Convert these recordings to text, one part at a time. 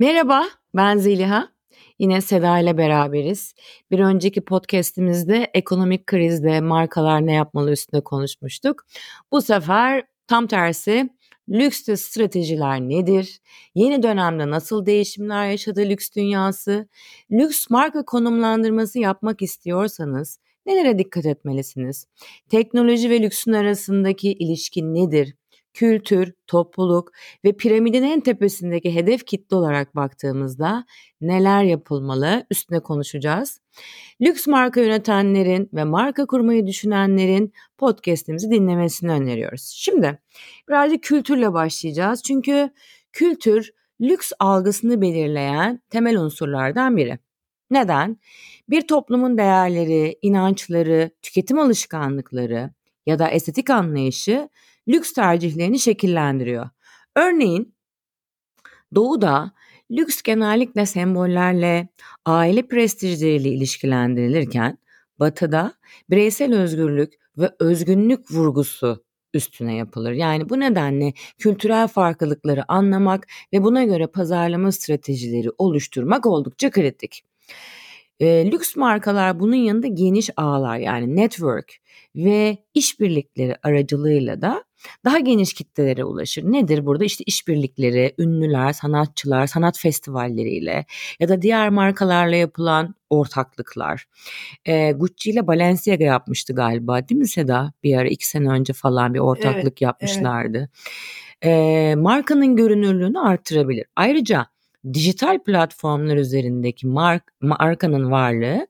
Merhaba, ben Zeliha. Yine Seda ile beraberiz. Bir önceki podcastimizde ekonomik krizde markalar ne yapmalı üstünde konuşmuştuk. Bu sefer tam tersi lüks stratejiler nedir? Yeni dönemde nasıl değişimler yaşadı lüks dünyası? Lüks marka konumlandırması yapmak istiyorsanız nelere dikkat etmelisiniz? Teknoloji ve lüksün arasındaki ilişki nedir? Kültür, topluluk ve piramidin en tepesindeki hedef kitle olarak baktığımızda neler yapılmalı üstüne konuşacağız. Lüks marka yönetenlerin ve marka kurmayı düşünenlerin podcast'imizi dinlemesini öneriyoruz. Şimdi birazcık kültürle başlayacağız. Çünkü kültür lüks algısını belirleyen temel unsurlardan biri. Neden? Bir toplumun değerleri, inançları, tüketim alışkanlıkları ya da estetik anlayışı lüks tercihlerini şekillendiriyor. Örneğin Doğu'da lüks genellikle sembollerle, aile prestijleriyle ilişkilendirilirken Batı'da bireysel özgürlük ve özgünlük vurgusu üstüne yapılır. Yani bu nedenle kültürel farklılıkları anlamak ve buna göre pazarlama stratejileri oluşturmak oldukça kritik. E, lüks markalar bunun yanında geniş ağlar yani network ve işbirlikleri aracılığıyla da daha geniş kitlelere ulaşır. Nedir burada? İşte işbirlikleri, ünlüler, sanatçılar, sanat festivalleriyle ya da diğer markalarla yapılan ortaklıklar. E, Gucci ile Balenciaga yapmıştı galiba değil mi Seda? Bir ara iki sene önce falan bir ortaklık evet, yapmışlardı. Evet. E, markanın görünürlüğünü artırabilir. Ayrıca dijital platformlar üzerindeki mark, markanın varlığı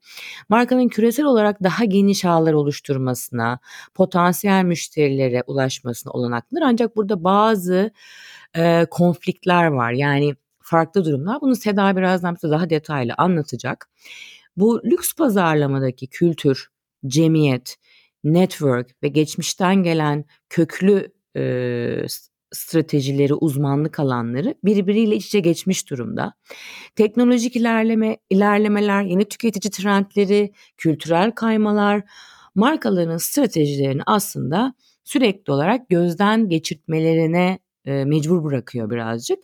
markanın küresel olarak daha geniş ağlar oluşturmasına, potansiyel müşterilere ulaşmasına olanaklıdır. Ancak burada bazı e, konfliktler var. Yani farklı durumlar. Bunu Seda birazdan bize daha detaylı anlatacak. Bu lüks pazarlamadaki kültür, cemiyet, network ve geçmişten gelen köklü e, stratejileri, uzmanlık alanları birbiriyle iç içe geçmiş durumda. Teknolojik ilerleme, ilerlemeler, yeni tüketici trendleri, kültürel kaymalar markaların stratejilerini aslında sürekli olarak gözden geçirtmelerine e, mecbur bırakıyor birazcık.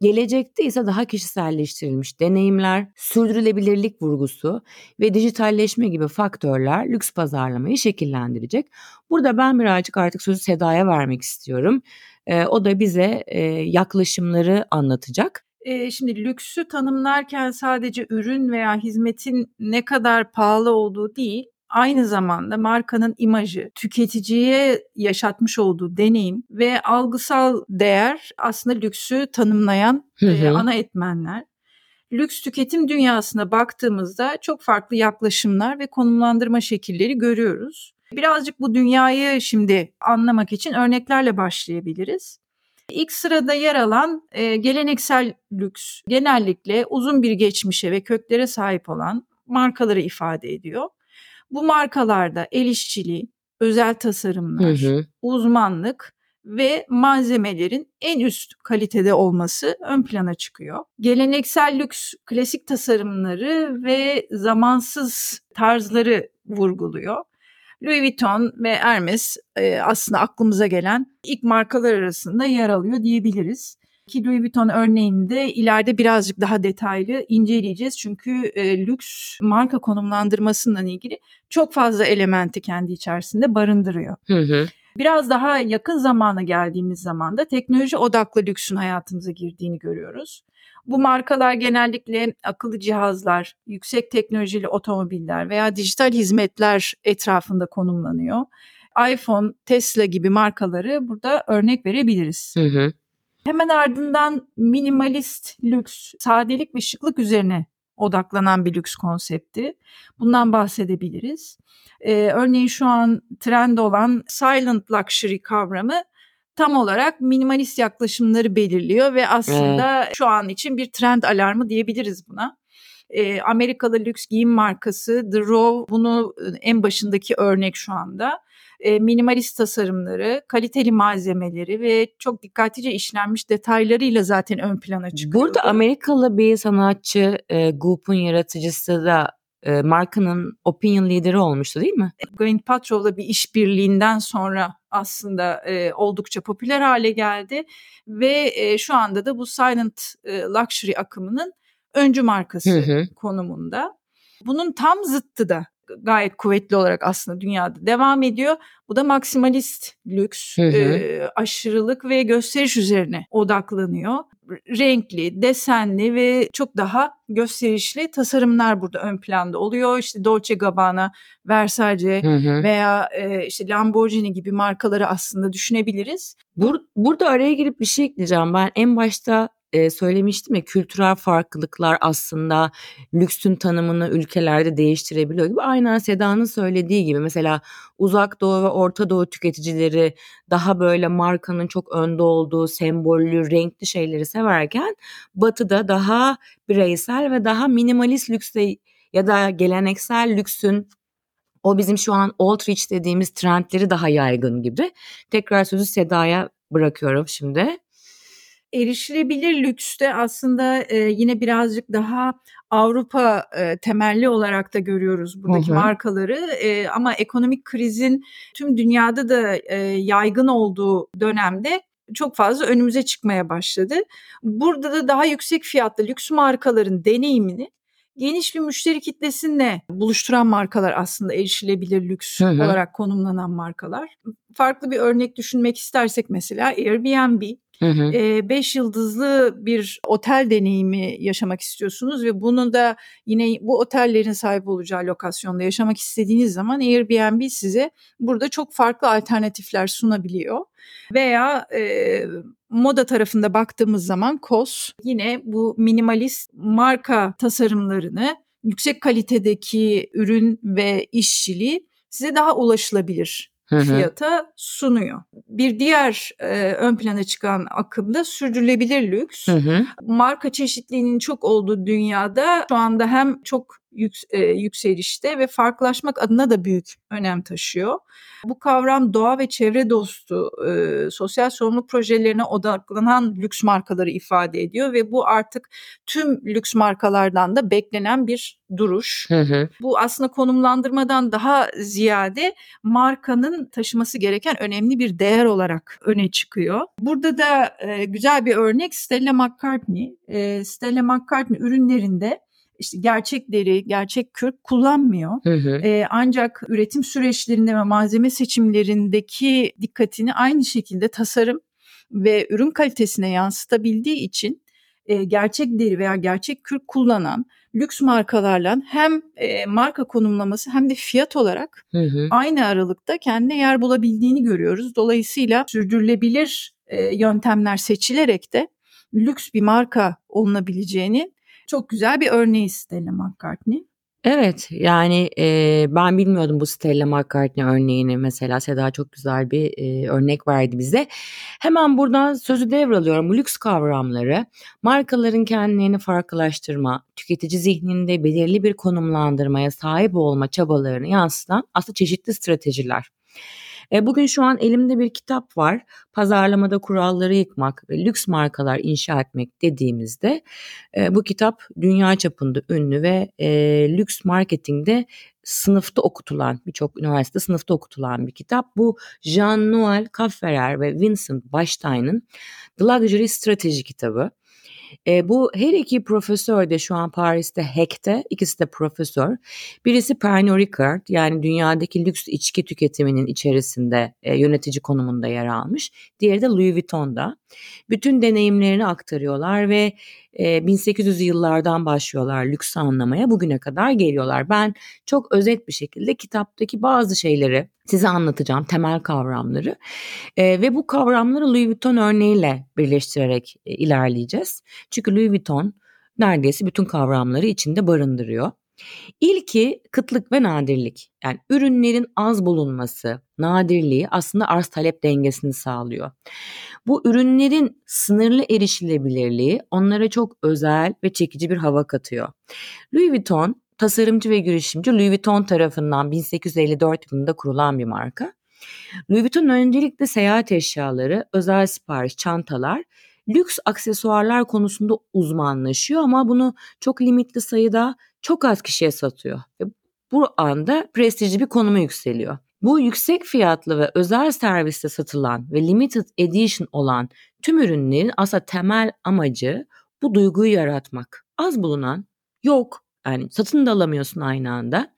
Gelecekte ise daha kişiselleştirilmiş deneyimler, sürdürülebilirlik vurgusu ve dijitalleşme gibi faktörler lüks pazarlamayı şekillendirecek. Burada ben birazcık artık sözü Seda'ya vermek istiyorum. E, o da bize e, yaklaşımları anlatacak. E, şimdi lüksü tanımlarken sadece ürün veya hizmetin ne kadar pahalı olduğu değil, aynı zamanda markanın imajı, tüketiciye yaşatmış olduğu deneyim ve algısal değer aslında lüksü tanımlayan E, ana etmenler. Lüks tüketim dünyasına baktığımızda çok farklı yaklaşımlar ve konumlandırma şekilleri görüyoruz. Birazcık bu dünyayı şimdi anlamak için örneklerle başlayabiliriz. İlk sırada yer alan e, geleneksel lüks genellikle uzun bir geçmişe ve köklere sahip olan markaları ifade ediyor. Bu markalarda el işçiliği, özel tasarımlar, hı hı. uzmanlık ve malzemelerin en üst kalitede olması ön plana çıkıyor. Geleneksel lüks klasik tasarımları ve zamansız tarzları vurguluyor. Louis Vuitton ve Hermes e, aslında aklımıza gelen ilk markalar arasında yer alıyor diyebiliriz. Ki Louis Vuitton örneğinde ileride birazcık daha detaylı inceleyeceğiz. Çünkü e, lüks marka konumlandırmasından ilgili çok fazla elementi kendi içerisinde barındırıyor. Hı hı. Biraz daha yakın zamana geldiğimiz zaman da teknoloji odaklı lüksün hayatımıza girdiğini görüyoruz. Bu markalar genellikle akıllı cihazlar, yüksek teknolojili otomobiller veya dijital hizmetler etrafında konumlanıyor. iPhone, Tesla gibi markaları burada örnek verebiliriz. Hı hı. Hemen ardından minimalist lüks, sadelik ve şıklık üzerine odaklanan bir lüks konsepti. Bundan bahsedebiliriz. Ee, örneğin şu an trend olan silent luxury kavramı tam olarak minimalist yaklaşımları belirliyor ve aslında evet. şu an için bir trend alarmı diyebiliriz buna. E, Amerikalı lüks giyim markası The Row bunu en başındaki örnek şu anda. E, minimalist tasarımları, kaliteli malzemeleri ve çok dikkatlice işlenmiş detaylarıyla zaten ön plana çıkıyor. Burada Amerikalı bir sanatçı e, Goop'un yaratıcısı da e, markanın opinion lideri olmuştu değil mi? Gwyneth Paltrow'la bir işbirliğinden sonra aslında e, oldukça popüler hale geldi ve e, şu anda da bu silent e, luxury akımının öncü markası hı hı. konumunda. Bunun tam zıttı da gayet kuvvetli olarak aslında dünyada devam ediyor. Bu da maksimalist lüks, hı hı. E, aşırılık ve gösteriş üzerine odaklanıyor. Renkli, desenli ve çok daha gösterişli tasarımlar burada ön planda oluyor. İşte Dolce Gabbana, Versace hı hı. veya e, işte Lamborghini gibi markaları aslında düşünebiliriz. Bur burada araya girip bir şey ekleyeceğim. Ben en başta e, söylemiştim ya kültürel farklılıklar aslında lüksün tanımını ülkelerde değiştirebiliyor gibi. Aynen Seda'nın söylediği gibi mesela uzak doğu ve orta doğu tüketicileri daha böyle markanın çok önde olduğu sembollü renkli şeyleri severken batıda daha bireysel ve daha minimalist lükse ya da geleneksel lüksün o bizim şu an old rich dediğimiz trendleri daha yaygın gibi. Tekrar sözü Seda'ya bırakıyorum şimdi erişilebilir lükste aslında e, yine birazcık daha Avrupa e, temelli olarak da görüyoruz buradaki hı hı. markaları e, ama ekonomik krizin tüm dünyada da e, yaygın olduğu dönemde çok fazla önümüze çıkmaya başladı. Burada da daha yüksek fiyatlı lüks markaların deneyimini geniş bir müşteri kitlesinle buluşturan markalar aslında erişilebilir lüks hı hı. olarak konumlanan markalar. Farklı bir örnek düşünmek istersek mesela Airbnb 5 yıldızlı bir otel deneyimi yaşamak istiyorsunuz ve bunu da yine bu otellerin sahip olacağı lokasyonda yaşamak istediğiniz zaman Airbnb size burada çok farklı alternatifler sunabiliyor. Veya e, moda tarafında baktığımız zaman COS yine bu minimalist marka tasarımlarını yüksek kalitedeki ürün ve işçiliği size daha ulaşılabilir fiyata sunuyor. Bir diğer e, ön plana çıkan akım da sürdürülebilir lüks. Hı hı. Marka çeşitliliğinin çok olduğu dünyada şu anda hem çok yük, e, yükselişte ve farklılaşmak adına da büyük önem taşıyor. Bu kavram doğa ve çevre dostu e, sosyal sorumluluk projelerine odaklanan lüks markaları ifade ediyor ve bu artık tüm lüks markalardan da beklenen bir duruş. Hı hı. Bu aslında konumlandırmadan daha ziyade markanın taşıması gereken önemli bir değer olarak öne çıkıyor. Burada da e, güzel bir örnek Stella McCartney. E, Stella McCartney ürünlerinde işte gerçek deri, gerçek kürk kullanmıyor. Hı hı. E, ancak üretim süreçlerinde ve malzeme seçimlerindeki dikkatini aynı şekilde tasarım ve ürün kalitesine yansıtabildiği için e, gerçek deri veya gerçek kürk kullanan lüks markalarla hem e, marka konumlaması hem de fiyat olarak hı hı. aynı aralıkta kendine yer bulabildiğini görüyoruz. Dolayısıyla sürdürülebilir e, yöntemler seçilerek de lüks bir marka olunabileceğini çok güzel bir örneği Stella McCartney. Evet yani e, ben bilmiyordum bu Stella McCartney örneğini mesela Seda çok güzel bir e, örnek verdi bize. Hemen buradan sözü devralıyorum. Lüks kavramları markaların kendilerini farklılaştırma, tüketici zihninde belirli bir konumlandırmaya sahip olma çabalarını yansıtan aslında çeşitli stratejiler. E, bugün şu an elimde bir kitap var. Pazarlamada kuralları yıkmak ve lüks markalar inşa etmek dediğimizde e, bu kitap dünya çapında ünlü ve e, lüks marketingde sınıfta okutulan birçok üniversite sınıfta okutulan bir kitap. Bu Jean-Noël Kafferer ve Vincent Bastein'ın The Luxury Strateji kitabı. E, bu her iki profesör de şu an Paris'te Hack'te ikisi de profesör. Birisi Pernod Ricard yani dünyadaki lüks içki tüketiminin içerisinde e, yönetici konumunda yer almış. Diğeri de Louis Vuitton'da. Bütün deneyimlerini aktarıyorlar ve e, 1800 yıllardan başlıyorlar lüks anlamaya bugüne kadar geliyorlar. Ben çok özet bir şekilde kitaptaki bazı şeyleri size anlatacağım temel kavramları e, ve bu kavramları Louis Vuitton örneğiyle birleştirerek e, ilerleyeceğiz. Çünkü Louis Vuitton neredeyse bütün kavramları içinde barındırıyor. İlki kıtlık ve nadirlik. Yani ürünlerin az bulunması, nadirliği aslında arz talep dengesini sağlıyor. Bu ürünlerin sınırlı erişilebilirliği onlara çok özel ve çekici bir hava katıyor. Louis Vuitton tasarımcı ve girişimci Louis Vuitton tarafından 1854 yılında kurulan bir marka. Louis Vuitton öncelikle seyahat eşyaları, özel sipariş, çantalar, lüks aksesuarlar konusunda uzmanlaşıyor ama bunu çok limitli sayıda çok az kişiye satıyor. Bu anda prestijli bir konuma yükseliyor. Bu yüksek fiyatlı ve özel serviste satılan ve limited edition olan tüm ürünlerin aslında temel amacı bu duyguyu yaratmak. Az bulunan yok yani satın da alamıyorsun aynı anda.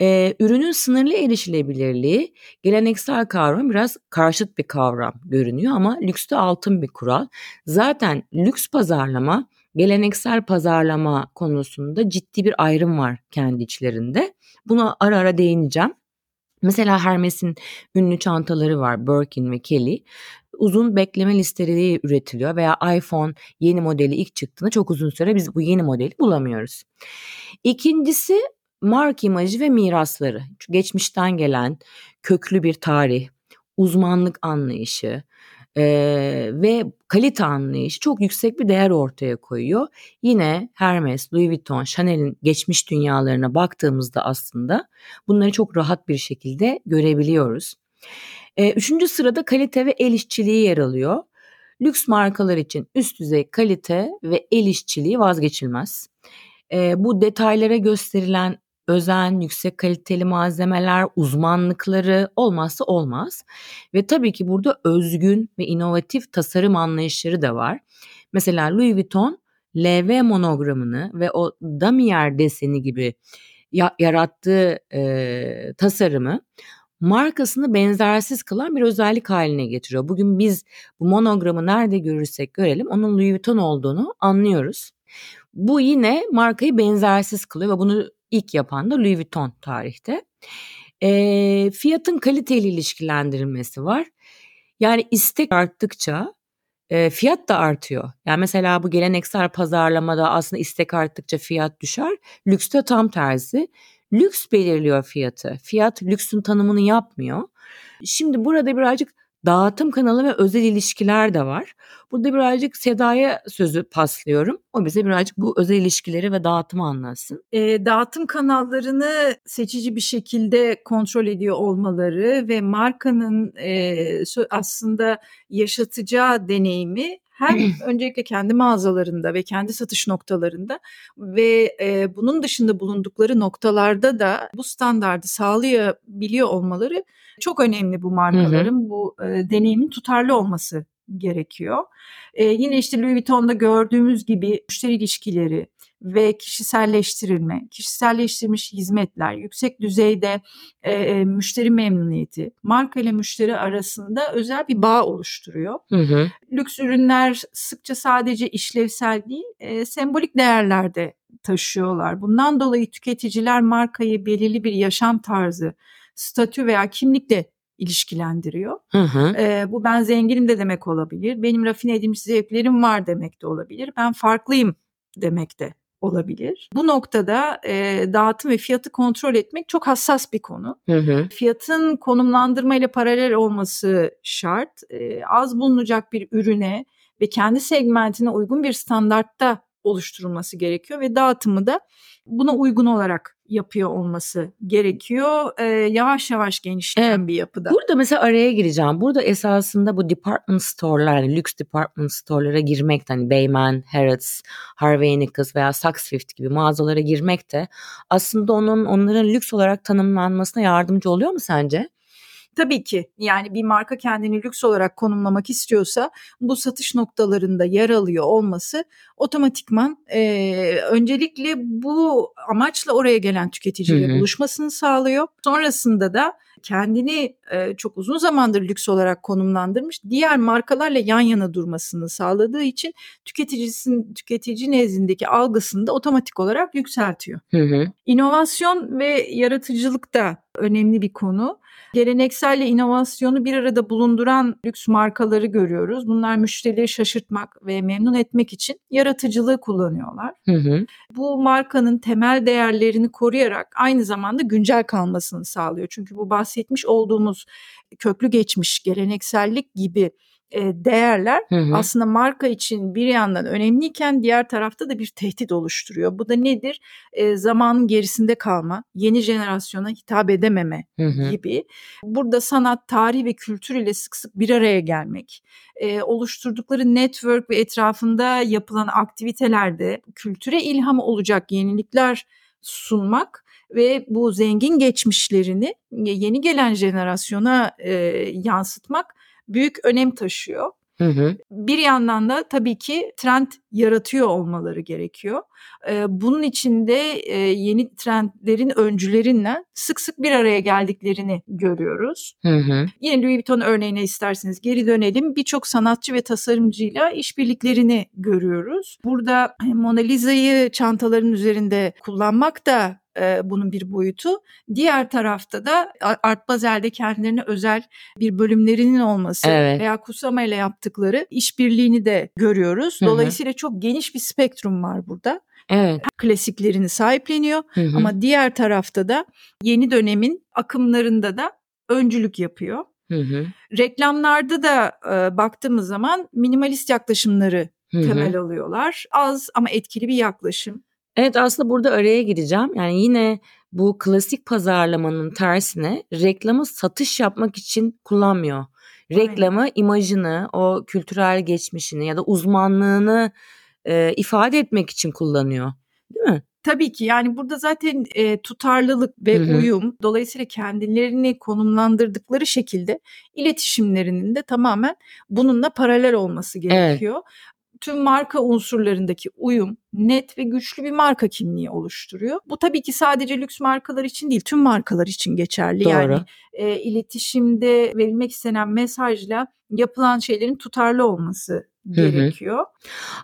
Ee, ürünün sınırlı erişilebilirliği geleneksel kavram biraz karşıt bir kavram görünüyor ama lükste altın bir kural. Zaten lüks pazarlama geleneksel pazarlama konusunda ciddi bir ayrım var kendi içlerinde. Buna ara ara değineceğim. Mesela Hermes'in ünlü çantaları var Birkin ve Kelly. Uzun bekleme listeleri üretiliyor veya iPhone yeni modeli ilk çıktığında çok uzun süre biz bu yeni modeli bulamıyoruz. İkincisi mark imajı ve mirasları. Geçmişten gelen köklü bir tarih, uzmanlık anlayışı, e, ve kalite anlayışı çok yüksek bir değer ortaya koyuyor. Yine Hermes, Louis Vuitton, Chanel'in geçmiş dünyalarına baktığımızda aslında bunları çok rahat bir şekilde görebiliyoruz. E, üçüncü sırada kalite ve el işçiliği yer alıyor. Lüks markalar için üst düzey kalite ve el işçiliği vazgeçilmez. E, bu detaylara gösterilen özen, yüksek kaliteli malzemeler, uzmanlıkları olmazsa olmaz. Ve tabii ki burada özgün ve inovatif tasarım anlayışları da var. Mesela Louis Vuitton LV monogramını ve o damier deseni gibi ya- yarattığı e, tasarımı markasını benzersiz kılan bir özellik haline getiriyor. Bugün biz bu monogramı nerede görürsek görelim onun Louis Vuitton olduğunu anlıyoruz. Bu yine markayı benzersiz kılıyor ve bunu ilk yapan da Louis Vuitton tarihte. E, fiyatın kaliteli ilişkilendirilmesi var. Yani istek arttıkça e, fiyat da artıyor. Yani mesela bu geleneksel pazarlamada aslında istek arttıkça fiyat düşer. Lükste tam tersi. Lüks belirliyor fiyatı. Fiyat lüksün tanımını yapmıyor. Şimdi burada birazcık dağıtım kanalı ve özel ilişkiler de var. Burada birazcık Seda'ya sözü paslıyorum. O bize birazcık bu özel ilişkileri ve dağıtımı anlatsın. E, dağıtım kanallarını seçici bir şekilde kontrol ediyor olmaları ve markanın e, aslında yaşatacağı deneyimi hem öncelikle kendi mağazalarında ve kendi satış noktalarında ve e, bunun dışında bulundukları noktalarda da bu standardı sağlayabiliyor olmaları çok önemli bu markaların hı hı. bu e, deneyimin tutarlı olması gerekiyor. E, yine işte Louis Vuitton'da gördüğümüz gibi müşteri ilişkileri ve kişiselleştirilme, kişiselleştirilmiş hizmetler, yüksek düzeyde e, e, müşteri memnuniyeti, marka ile müşteri arasında özel bir bağ oluşturuyor. Hı hı. Lüks ürünler sıkça sadece işlevsel değil, e, sembolik değerlerde taşıyorlar. Bundan dolayı tüketiciler markayı belirli bir yaşam tarzı, statü veya kimlikle ilişkilendiriyor. Hı hı. E, bu ben zenginim de demek olabilir. Benim rafine edilmiş zevklerim var demek de olabilir. Ben farklıyım demek de olabilir. Bu noktada e, dağıtım ve fiyatı kontrol etmek çok hassas bir konu. Hı hı. Fiyatın konumlandırma ile paralel olması şart. E, az bulunacak bir ürüne ve kendi segmentine uygun bir standartta oluşturulması gerekiyor ve dağıtımı da buna uygun olarak yapıyor olması gerekiyor. Ee, yavaş yavaş genişleyen evet. bir yapıda. Burada mesela araya gireceğim. Burada esasında bu department store'lar, yani lüks department store'lara girmek hani Beyman, Harrods, Harvey Nichols veya Saks Fifth gibi mağazalara girmek de aslında onun onların lüks olarak tanımlanmasına yardımcı oluyor mu sence? Tabii ki yani bir marka kendini lüks olarak konumlamak istiyorsa bu satış noktalarında yer alıyor olması otomatikman e, öncelikle bu amaçla oraya gelen tüketiciyle buluşmasını sağlıyor. Sonrasında da kendini e, çok uzun zamandır lüks olarak konumlandırmış diğer markalarla yan yana durmasını sağladığı için tüketicisin tüketici nezdindeki algısını da otomatik olarak yükseltiyor. Hı hı. İnovasyon ve yaratıcılık da önemli bir konu. Gelenekselle inovasyonu bir arada bulunduran lüks markaları görüyoruz. Bunlar müşterileri şaşırtmak ve memnun etmek için yaratıcılığı kullanıyorlar. Hı hı. Bu markanın temel değerlerini koruyarak aynı zamanda güncel kalmasını sağlıyor. Çünkü bu bahsetmiş olduğumuz köklü geçmiş, geleneksellik gibi e, değerler hı hı. aslında marka için bir yandan önemliyken diğer tarafta da bir tehdit oluşturuyor. Bu da nedir? E, zamanın gerisinde kalma, yeni jenerasyona hitap edememe hı hı. gibi. Burada sanat, tarih ve kültür ile sık sık bir araya gelmek, e, oluşturdukları network ve etrafında yapılan aktivitelerde kültüre ilham olacak yenilikler sunmak ve bu zengin geçmişlerini yeni gelen jenerasyona e, yansıtmak büyük önem taşıyor. Hı hı. Bir yandan da tabii ki trend yaratıyor olmaları gerekiyor. Bunun içinde e, yeni trendlerin öncülerinden sık sık bir araya geldiklerini görüyoruz. Hı hı. Yine Louis Vuitton örneğine isterseniz geri dönelim. Birçok sanatçı ve tasarımcıyla işbirliklerini görüyoruz. Burada Mona Lisa'yı çantaların üzerinde kullanmak da e, bunun bir boyutu. Diğer tarafta da Art Basel'de kendilerine özel bir bölümlerinin olması evet. veya Kusama ile yaptıkları işbirliğini de görüyoruz. Dolayısıyla Hı-hı. çok geniş bir spektrum var burada. Evet. Klasiklerini sahipleniyor Hı-hı. ama diğer tarafta da yeni dönemin akımlarında da öncülük yapıyor. Hı hı. Reklamlarda da e, baktığımız zaman minimalist yaklaşımları hı hı. temel alıyorlar. Az ama etkili bir yaklaşım. Evet aslında burada araya gireceğim. Yani yine bu klasik pazarlamanın tersine reklamı satış yapmak için kullanmıyor. Reklamı, Aynen. imajını, o kültürel geçmişini ya da uzmanlığını e, ifade etmek için kullanıyor. Değil mi? Tabii ki yani burada zaten e, tutarlılık ve hı hı. uyum dolayısıyla kendilerini konumlandırdıkları şekilde iletişimlerinin de tamamen bununla paralel olması gerekiyor. Evet tüm marka unsurlarındaki uyum net ve güçlü bir marka kimliği oluşturuyor. Bu tabii ki sadece lüks markalar için değil, tüm markalar için geçerli. Doğru. Yani e, iletişimde verilmek istenen mesajla yapılan şeylerin tutarlı olması gerekiyor.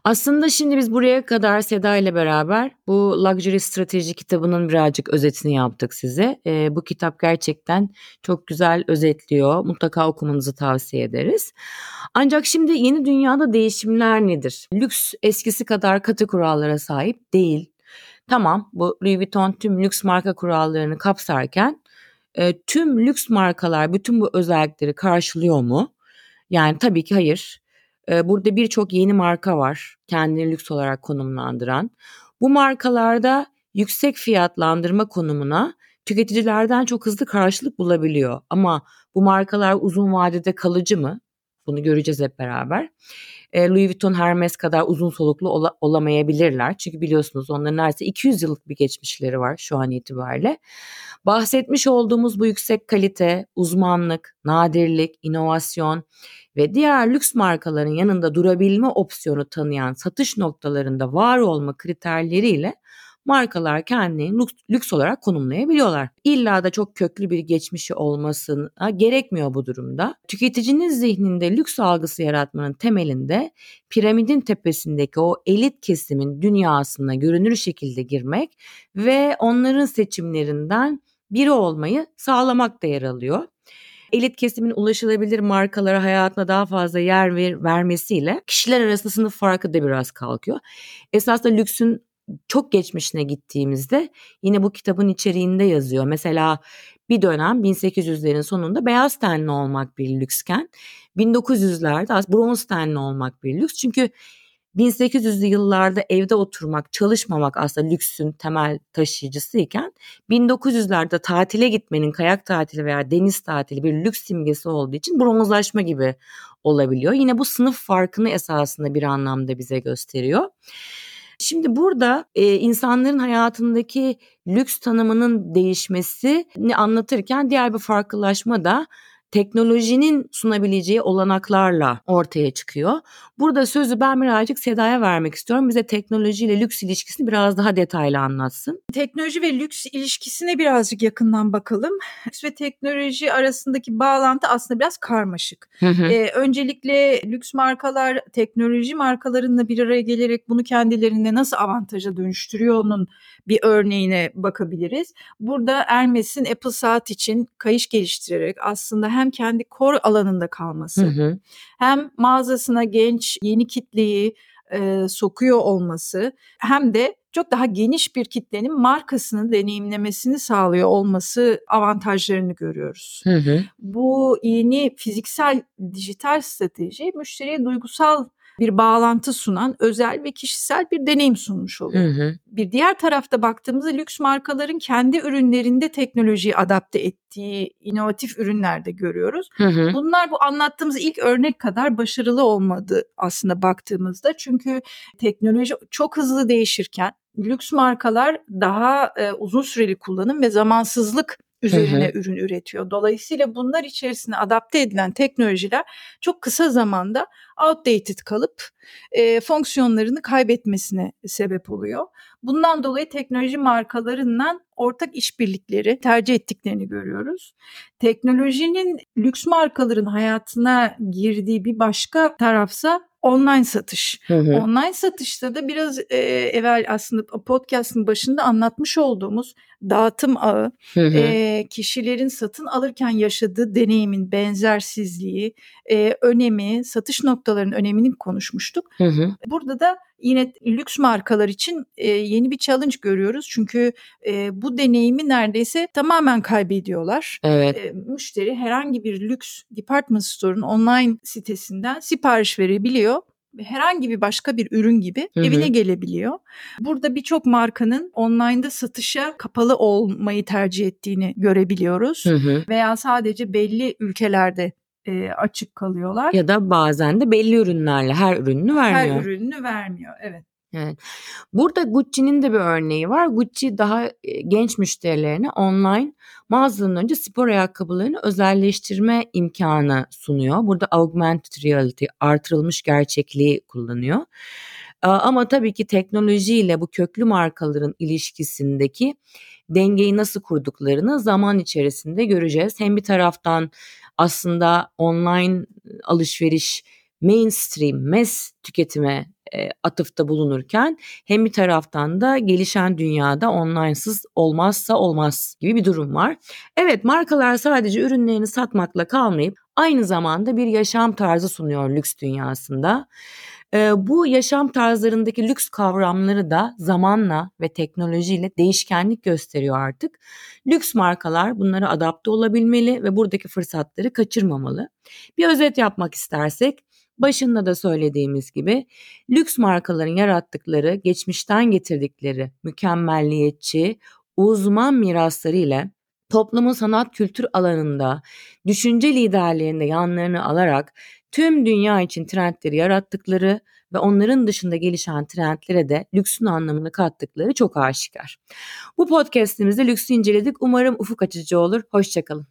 Aslında şimdi biz buraya kadar Seda ile beraber bu Luxury Strateji kitabının birazcık özetini yaptık size. E, bu kitap gerçekten çok güzel özetliyor. Mutlaka okumanızı tavsiye ederiz. Ancak şimdi yeni dünyada değişimler nedir? Lüks eskisi kadar katı kurallara sahip değil. Tamam bu Louis Vuitton tüm lüks marka kurallarını kapsarken e, tüm lüks markalar bütün bu özellikleri karşılıyor mu? Yani tabii ki hayır. E, burada birçok yeni marka var kendini lüks olarak konumlandıran. Bu markalarda yüksek fiyatlandırma konumuna tüketicilerden çok hızlı karşılık bulabiliyor. Ama bu markalar uzun vadede kalıcı mı? Bunu göreceğiz hep beraber. E, Louis Vuitton, Hermes kadar uzun soluklu ola, olamayabilirler. Çünkü biliyorsunuz onların neredeyse 200 yıllık bir geçmişleri var şu an itibariyle. Bahsetmiş olduğumuz bu yüksek kalite, uzmanlık, nadirlik, inovasyon ve diğer lüks markaların yanında durabilme opsiyonu tanıyan satış noktalarında var olma kriterleriyle markalar kendini lüks, lüks olarak konumlayabiliyorlar. İlla da çok köklü bir geçmişi olmasına gerekmiyor bu durumda. Tüketicinin zihninde lüks algısı yaratmanın temelinde piramidin tepesindeki o elit kesimin dünyasına görünür şekilde girmek ve onların seçimlerinden biri olmayı sağlamak da yer alıyor elit kesimin ulaşılabilir markalara hayatına daha fazla yer ver, vermesiyle kişiler arasında sınıf farkı da biraz kalkıyor. Esasında lüksün çok geçmişine gittiğimizde yine bu kitabın içeriğinde yazıyor. Mesela bir dönem 1800'lerin sonunda beyaz tenli olmak bir lüksken 1900'lerde bronz tenli olmak bir lüks. Çünkü 1800'lü yıllarda evde oturmak, çalışmamak aslında lüksün temel taşıyıcısı iken 1900'lerde tatile gitmenin kayak tatili veya deniz tatili bir lüks simgesi olduğu için bronzlaşma gibi olabiliyor. Yine bu sınıf farkını esasında bir anlamda bize gösteriyor. Şimdi burada e, insanların hayatındaki lüks tanımının değişmesini anlatırken diğer bir farklılaşma da teknolojinin sunabileceği olanaklarla ortaya çıkıyor. Burada sözü ben birazcık Seda'ya vermek istiyorum. Bize teknoloji ile lüks ilişkisini biraz daha detaylı anlatsın. Teknoloji ve lüks ilişkisine birazcık yakından bakalım. Lüks ve teknoloji arasındaki bağlantı aslında biraz karmaşık. Hı hı. Ee, öncelikle lüks markalar teknoloji markalarıyla bir araya gelerek bunu kendilerine nasıl avantaja dönüştürüyor onun bir örneğine bakabiliriz. Burada Hermes'in Apple Saat için kayış geliştirerek aslında hem kendi kor alanında kalması hı hı. hem mağazasına genç yeni kitleyi e, sokuyor olması hem de çok daha geniş bir kitlenin markasını deneyimlemesini sağlıyor olması avantajlarını görüyoruz. Hı hı. Bu yeni fiziksel dijital strateji müşteriye duygusal bir bağlantı sunan özel ve kişisel bir deneyim sunmuş oluyor. Hı hı. Bir diğer tarafta baktığımızda lüks markaların kendi ürünlerinde teknolojiyi adapte ettiği inovatif ürünler de görüyoruz. Hı hı. Bunlar bu anlattığımız ilk örnek kadar başarılı olmadı aslında baktığımızda. Çünkü teknoloji çok hızlı değişirken lüks markalar daha e, uzun süreli kullanım ve zamansızlık üzerine Hı ürün üretiyor. Dolayısıyla bunlar içerisine adapte edilen teknolojiler çok kısa zamanda outdated kalıp e, fonksiyonlarını kaybetmesine sebep oluyor. Bundan dolayı teknoloji markalarından ortak işbirlikleri tercih ettiklerini görüyoruz. Teknolojinin lüks markaların hayatına girdiği bir başka tarafsa online satış. Hı hı. Online satışta da biraz e, evvel aslında podcast'ın başında anlatmış olduğumuz dağıtım ağı, Hı hı. e, kişilerin satın alırken yaşadığı deneyimin benzersizliği, e, önemi, satış noktalarının önemini konuşmuştuk. Hı hı. Burada da yine lüks markalar için e, yeni bir challenge görüyoruz. Çünkü e, bu deneyimi neredeyse tamamen kaybediyorlar. Evet. E, müşteri herhangi bir lüks department store'un online sitesinden sipariş verebiliyor ve herhangi bir başka bir ürün gibi Hı hı. evine gelebiliyor. Burada birçok markanın online'da satışa kapalı olmayı tercih ettiğini görebiliyoruz. Hı hı. Veya sadece belli ülkelerde e, açık kalıyorlar. Ya da bazen de belli ürünlerle her ürününü vermiyor. Her ürününü vermiyor. Evet. Evet. Burada Gucci'nin de bir örneği var. Gucci daha e, genç müşterilerine online mağazadan önce spor ayakkabılarını özelleştirme imkanı sunuyor. Burada augmented reality, artırılmış gerçekliği kullanıyor. Ama tabii ki teknolojiyle bu köklü markaların ilişkisindeki dengeyi nasıl kurduklarını zaman içerisinde göreceğiz. Hem bir taraftan aslında online alışveriş mainstream, mass tüketime e, atıfta bulunurken hem bir taraftan da gelişen dünyada online'sız olmazsa olmaz gibi bir durum var. Evet markalar sadece ürünlerini satmakla kalmayıp aynı zamanda bir yaşam tarzı sunuyor lüks dünyasında. E, bu yaşam tarzlarındaki lüks kavramları da zamanla ve teknolojiyle değişkenlik gösteriyor artık. Lüks markalar bunlara adapte olabilmeli ve buradaki fırsatları kaçırmamalı. Bir özet yapmak istersek başında da söylediğimiz gibi lüks markaların yarattıkları, geçmişten getirdikleri mükemmelliyetçi, uzman mirasları ile toplumun sanat kültür alanında düşünce liderliğinde yanlarını alarak tüm dünya için trendleri yarattıkları ve onların dışında gelişen trendlere de lüksün anlamını kattıkları çok aşikar. Bu podcastimizde lüksü inceledik. Umarım ufuk açıcı olur. Hoşçakalın.